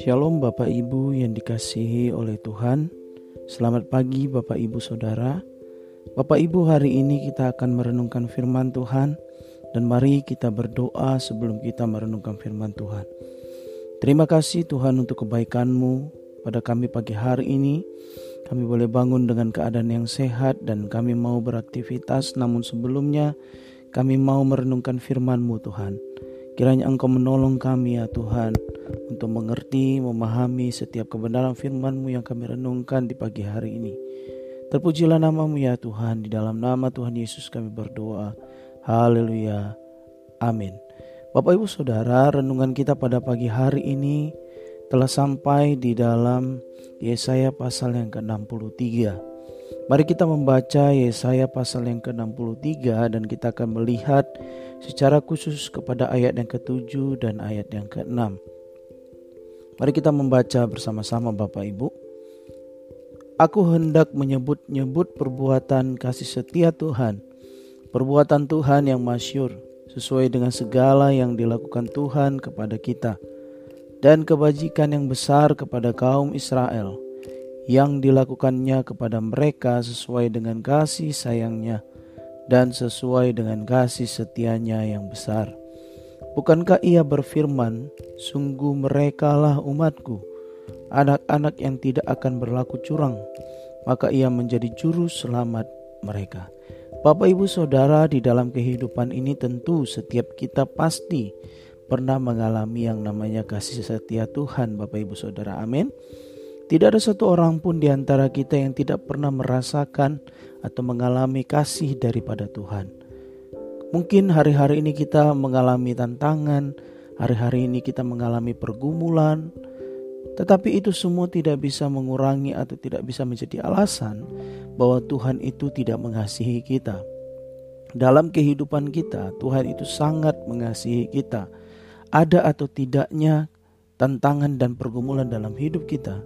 Shalom Bapak Ibu yang dikasihi oleh Tuhan. Selamat pagi Bapak Ibu Saudara. Bapak Ibu hari ini kita akan merenungkan firman Tuhan Dan mari kita berdoa sebelum kita merenungkan firman Tuhan. Terima kasih Tuhan untuk kebaikan-Mu pada kami pagi hari ini. Kami boleh bangun dengan keadaan yang sehat dan kami mau beraktivitas. Namun sebelumnya kami mau merenungkan firman-Mu Tuhan. Kiranya Engkau menolong kami ya Tuhan untuk mengerti, memahami setiap kebenaran firman-Mu yang kami renungkan di pagi hari ini. Terpujilah namamu ya Tuhan, di dalam nama Tuhan Yesus kami berdoa. Haleluya. Amin. Bapak Ibu Saudara, renungan kita pada pagi hari ini telah sampai di dalam Yesaya pasal yang ke-63. Mari kita membaca Yesaya pasal yang ke-63 dan kita akan melihat secara khusus kepada ayat yang ke-7 dan ayat yang ke-6. Mari kita membaca bersama-sama Bapak Ibu. Aku hendak menyebut-nyebut perbuatan kasih setia Tuhan, perbuatan Tuhan yang masyur, sesuai dengan segala yang dilakukan Tuhan kepada kita dan kebajikan yang besar kepada kaum Israel yang dilakukannya kepada mereka sesuai dengan kasih sayangnya dan sesuai dengan kasih setianya yang besar. Bukankah ia berfirman, sungguh merekalah umatku, anak-anak yang tidak akan berlaku curang, maka ia menjadi juru selamat mereka. Bapak ibu saudara di dalam kehidupan ini tentu setiap kita pasti pernah mengalami yang namanya kasih setia Tuhan, Bapak Ibu Saudara. Amin. Tidak ada satu orang pun di antara kita yang tidak pernah merasakan atau mengalami kasih daripada Tuhan. Mungkin hari-hari ini kita mengalami tantangan, hari-hari ini kita mengalami pergumulan, tetapi itu semua tidak bisa mengurangi atau tidak bisa menjadi alasan bahwa Tuhan itu tidak mengasihi kita. Dalam kehidupan kita, Tuhan itu sangat mengasihi kita ada atau tidaknya tantangan dan pergumulan dalam hidup kita,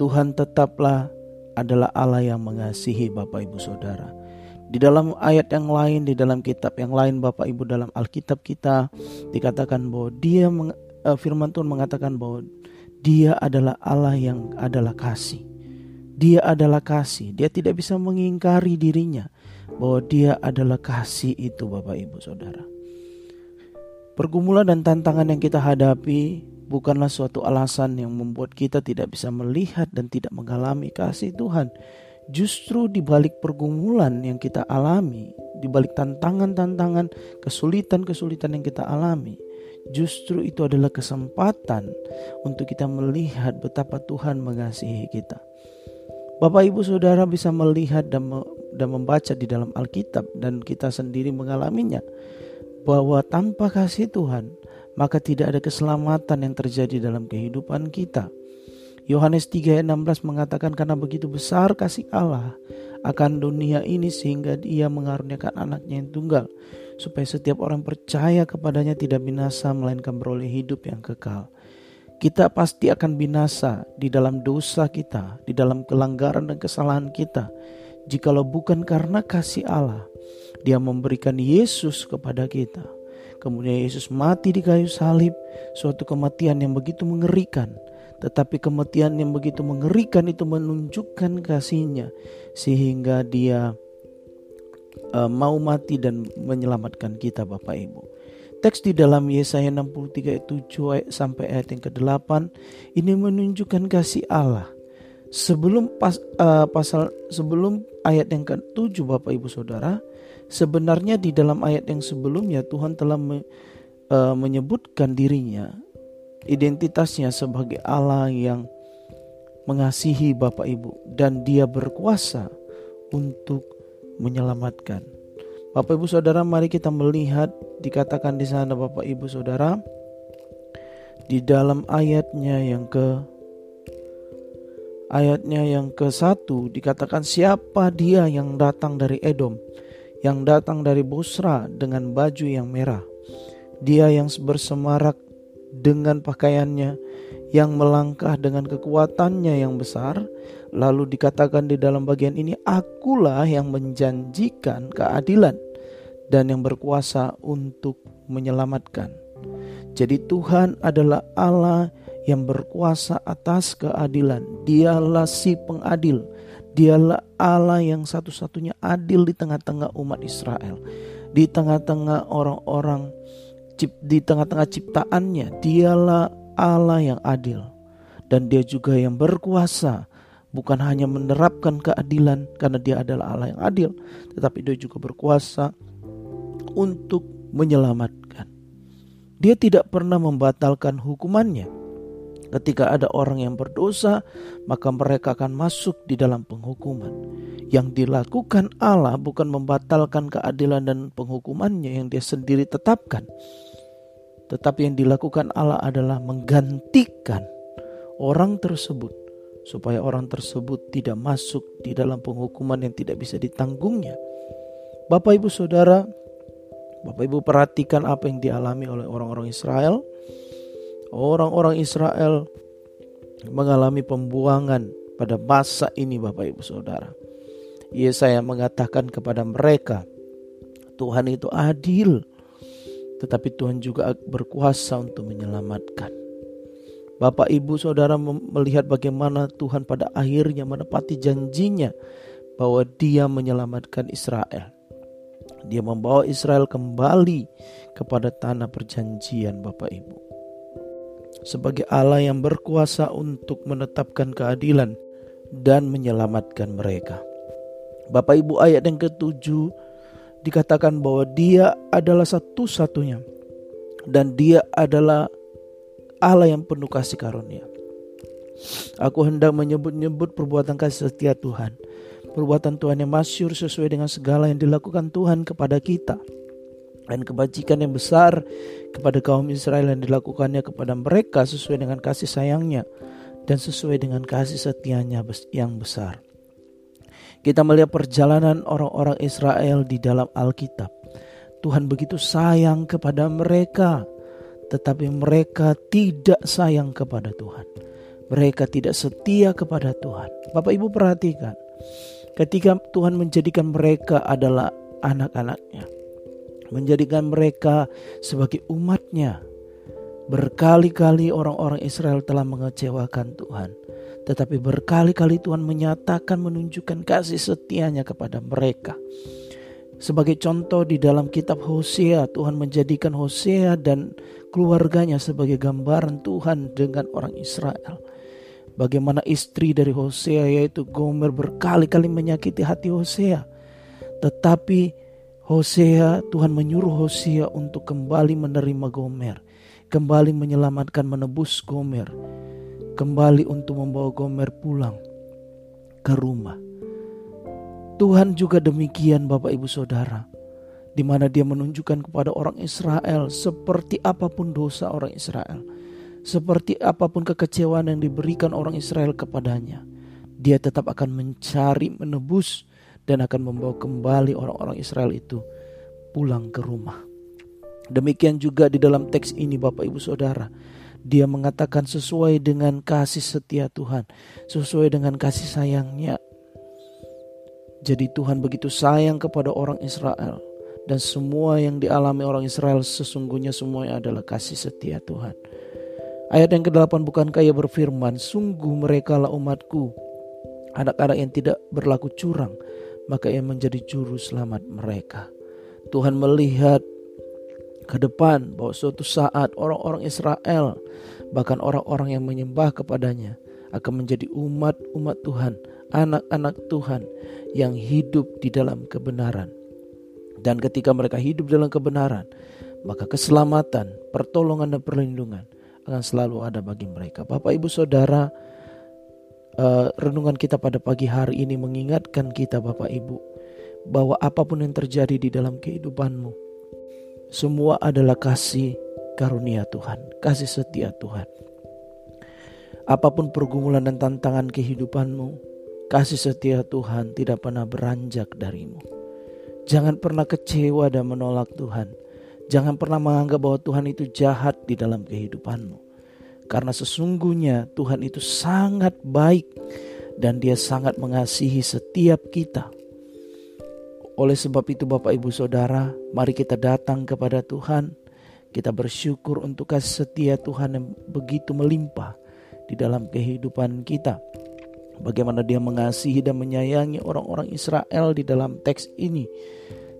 Tuhan tetaplah adalah Allah yang mengasihi Bapak Ibu Saudara. Di dalam ayat yang lain, di dalam kitab yang lain Bapak Ibu dalam Alkitab kita dikatakan bahwa dia uh, firman Tuhan mengatakan bahwa dia adalah Allah yang adalah kasih. Dia adalah kasih. Dia tidak bisa mengingkari dirinya bahwa dia adalah kasih itu Bapak Ibu Saudara. Pergumulan dan tantangan yang kita hadapi bukanlah suatu alasan yang membuat kita tidak bisa melihat dan tidak mengalami kasih Tuhan. Justru di balik pergumulan yang kita alami, di balik tantangan-tantangan, kesulitan-kesulitan yang kita alami, justru itu adalah kesempatan untuk kita melihat betapa Tuhan mengasihi kita. Bapak Ibu Saudara bisa melihat dan dan membaca di dalam Alkitab dan kita sendiri mengalaminya bahwa tanpa kasih Tuhan, maka tidak ada keselamatan yang terjadi dalam kehidupan kita. Yohanes 3 ayat 16 mengatakan karena begitu besar kasih Allah akan dunia ini sehingga ia mengaruniakan anaknya yang tunggal supaya setiap orang percaya kepadanya tidak binasa melainkan beroleh hidup yang kekal. Kita pasti akan binasa di dalam dosa kita, di dalam kelanggaran dan kesalahan kita. Jikalau bukan karena kasih Allah, dia memberikan Yesus kepada kita. Kemudian Yesus mati di kayu salib, suatu kematian yang begitu mengerikan. Tetapi kematian yang begitu mengerikan itu menunjukkan kasihnya sehingga dia uh, mau mati dan menyelamatkan kita Bapak Ibu. Teks di dalam Yesaya 63 ayat 7 ayat sampai ayat yang ke-8 ini menunjukkan kasih Allah. Sebelum pas, uh, pasal sebelum ayat yang ke-7 Bapak Ibu Saudara, Sebenarnya di dalam ayat yang sebelumnya Tuhan telah me, uh, menyebutkan dirinya identitasnya sebagai Allah yang mengasihi Bapak Ibu dan dia berkuasa untuk menyelamatkan. Bapak Ibu Saudara, mari kita melihat dikatakan di sana Bapak Ibu Saudara di dalam ayatnya yang ke ayatnya yang ke satu dikatakan siapa dia yang datang dari Edom yang datang dari Busra dengan baju yang merah. Dia yang bersemarak dengan pakaiannya, yang melangkah dengan kekuatannya yang besar. Lalu dikatakan di dalam bagian ini, "Akulah yang menjanjikan keadilan dan yang berkuasa untuk menyelamatkan. Jadi Tuhan adalah Allah yang berkuasa atas keadilan. Dialah si pengadil. Dialah Allah yang satu-satunya adil di tengah-tengah umat Israel. Di tengah-tengah orang-orang di tengah-tengah ciptaannya, dialah Allah yang adil. Dan dia juga yang berkuasa bukan hanya menerapkan keadilan karena dia adalah Allah yang adil, tetapi dia juga berkuasa untuk menyelamatkan. Dia tidak pernah membatalkan hukumannya. Ketika ada orang yang berdosa, maka mereka akan masuk di dalam penghukuman. Yang dilakukan Allah bukan membatalkan keadilan dan penghukumannya yang dia sendiri tetapkan. Tetapi yang dilakukan Allah adalah menggantikan orang tersebut supaya orang tersebut tidak masuk di dalam penghukuman yang tidak bisa ditanggungnya. Bapak Ibu Saudara, Bapak Ibu perhatikan apa yang dialami oleh orang-orang Israel. Orang-orang Israel mengalami pembuangan pada masa ini Bapak Ibu Saudara. Yesaya mengatakan kepada mereka, Tuhan itu adil, tetapi Tuhan juga berkuasa untuk menyelamatkan. Bapak, ibu, saudara melihat bagaimana Tuhan pada akhirnya menepati janjinya bahwa Dia menyelamatkan Israel. Dia membawa Israel kembali kepada tanah perjanjian, Bapak Ibu. Sebagai Allah yang berkuasa untuk menetapkan keadilan dan menyelamatkan mereka. Bapak Ibu ayat yang ketujuh dikatakan bahwa dia adalah satu-satunya dan dia adalah Allah yang penuh kasih karunia. Aku hendak menyebut-nyebut perbuatan kasih setia Tuhan. Perbuatan Tuhan yang masyur sesuai dengan segala yang dilakukan Tuhan kepada kita. Dan kebajikan yang besar kepada kaum Israel yang dilakukannya kepada mereka sesuai dengan kasih sayangnya. Dan sesuai dengan kasih setianya yang besar. Kita melihat perjalanan orang-orang Israel di dalam Alkitab. Tuhan begitu sayang kepada mereka tetapi mereka tidak sayang kepada Tuhan. Mereka tidak setia kepada Tuhan. Bapak Ibu perhatikan, ketika Tuhan menjadikan mereka adalah anak-anaknya, menjadikan mereka sebagai umatnya, berkali-kali orang-orang Israel telah mengecewakan Tuhan. Tetapi berkali-kali Tuhan menyatakan menunjukkan kasih setianya kepada mereka. Sebagai contoh di dalam kitab Hosea, Tuhan menjadikan Hosea dan keluarganya sebagai gambaran Tuhan dengan orang Israel. Bagaimana istri dari Hosea yaitu Gomer berkali-kali menyakiti hati Hosea. Tetapi Hosea, Tuhan menyuruh Hosea untuk kembali menerima Gomer. Kembali menyelamatkan menebus Gomer. Kembali untuk membawa Gomer pulang ke rumah. Tuhan juga demikian Bapak Ibu Saudara di mana dia menunjukkan kepada orang Israel seperti apa pun dosa orang Israel, seperti apa pun kekecewaan yang diberikan orang Israel kepadanya, dia tetap akan mencari, menebus, dan akan membawa kembali orang-orang Israel itu pulang ke rumah. Demikian juga di dalam teks ini, Bapak Ibu Saudara, dia mengatakan sesuai dengan kasih setia Tuhan, sesuai dengan kasih sayangnya, jadi Tuhan begitu sayang kepada orang Israel dan semua yang dialami orang Israel sesungguhnya semuanya adalah kasih setia Tuhan. Ayat yang ke-8 bukankah ia berfirman, sungguh mereka lah umatku, anak-anak yang tidak berlaku curang, maka ia menjadi juru selamat mereka. Tuhan melihat ke depan bahwa suatu saat orang-orang Israel, bahkan orang-orang yang menyembah kepadanya, akan menjadi umat-umat Tuhan, anak-anak Tuhan yang hidup di dalam kebenaran. Dan ketika mereka hidup dalam kebenaran, maka keselamatan, pertolongan dan perlindungan akan selalu ada bagi mereka. Bapak Ibu Saudara, uh, renungan kita pada pagi hari ini mengingatkan kita Bapak Ibu bahwa apa pun yang terjadi di dalam kehidupanmu, semua adalah kasih karunia Tuhan, kasih setia Tuhan. Apa pun pergumulan dan tantangan kehidupanmu, Kasih setia Tuhan tidak pernah beranjak darimu. Jangan pernah kecewa dan menolak Tuhan. Jangan pernah menganggap bahwa Tuhan itu jahat di dalam kehidupanmu. Karena sesungguhnya Tuhan itu sangat baik dan dia sangat mengasihi setiap kita. Oleh sebab itu Bapak Ibu Saudara, mari kita datang kepada Tuhan. Kita bersyukur untuk kasih setia Tuhan yang begitu melimpah di dalam kehidupan kita. Bagaimana dia mengasihi dan menyayangi orang-orang Israel di dalam teks ini.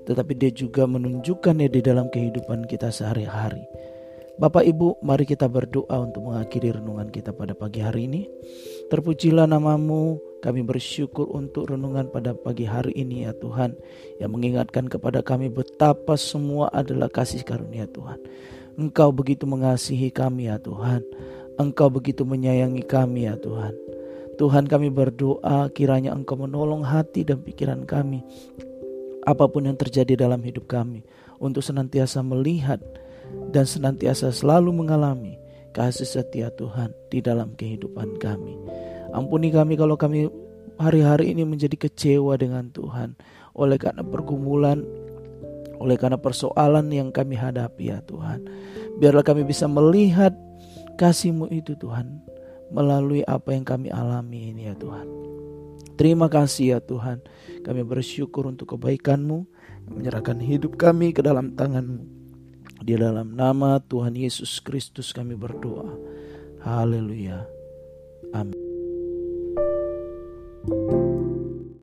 Tetapi dia juga menunjukkannya di dalam kehidupan kita sehari-hari. Bapak Ibu, mari kita berdoa untuk mengakhiri renungan kita pada pagi hari ini. Terpujilah namamu, kami bersyukur untuk renungan pada pagi hari ini ya Tuhan. Yang mengingatkan kepada kami betapa semua adalah kasih karunia Tuhan. Engkau begitu mengasihi kami ya Tuhan. Engkau begitu menyayangi kami ya Tuhan. Tuhan kami berdoa kiranya Engkau menolong hati dan pikiran kami. Apa pun yang terjadi dalam hidup kami. Untuk senantiasa melihat dan senantiasa selalu mengalami kasih setia Tuhan di dalam kehidupan kami. Ampuni kami kalau kami hari-hari ini menjadi kecewa dengan Tuhan oleh karena pergumulan, oleh karena persoalan yang kami hadapi ya Tuhan. Biarlah kami bisa melihat kasih-Mu itu Tuhan melalui apa yang kami alami ini ya Tuhan. Terima kasih ya Tuhan. Kami bersyukur untuk kebaikan-Mu, menyerahkan hidup kami ke dalam tangan-Mu. Di dalam nama Tuhan Yesus Kristus kami berdoa. Haleluya. Amin.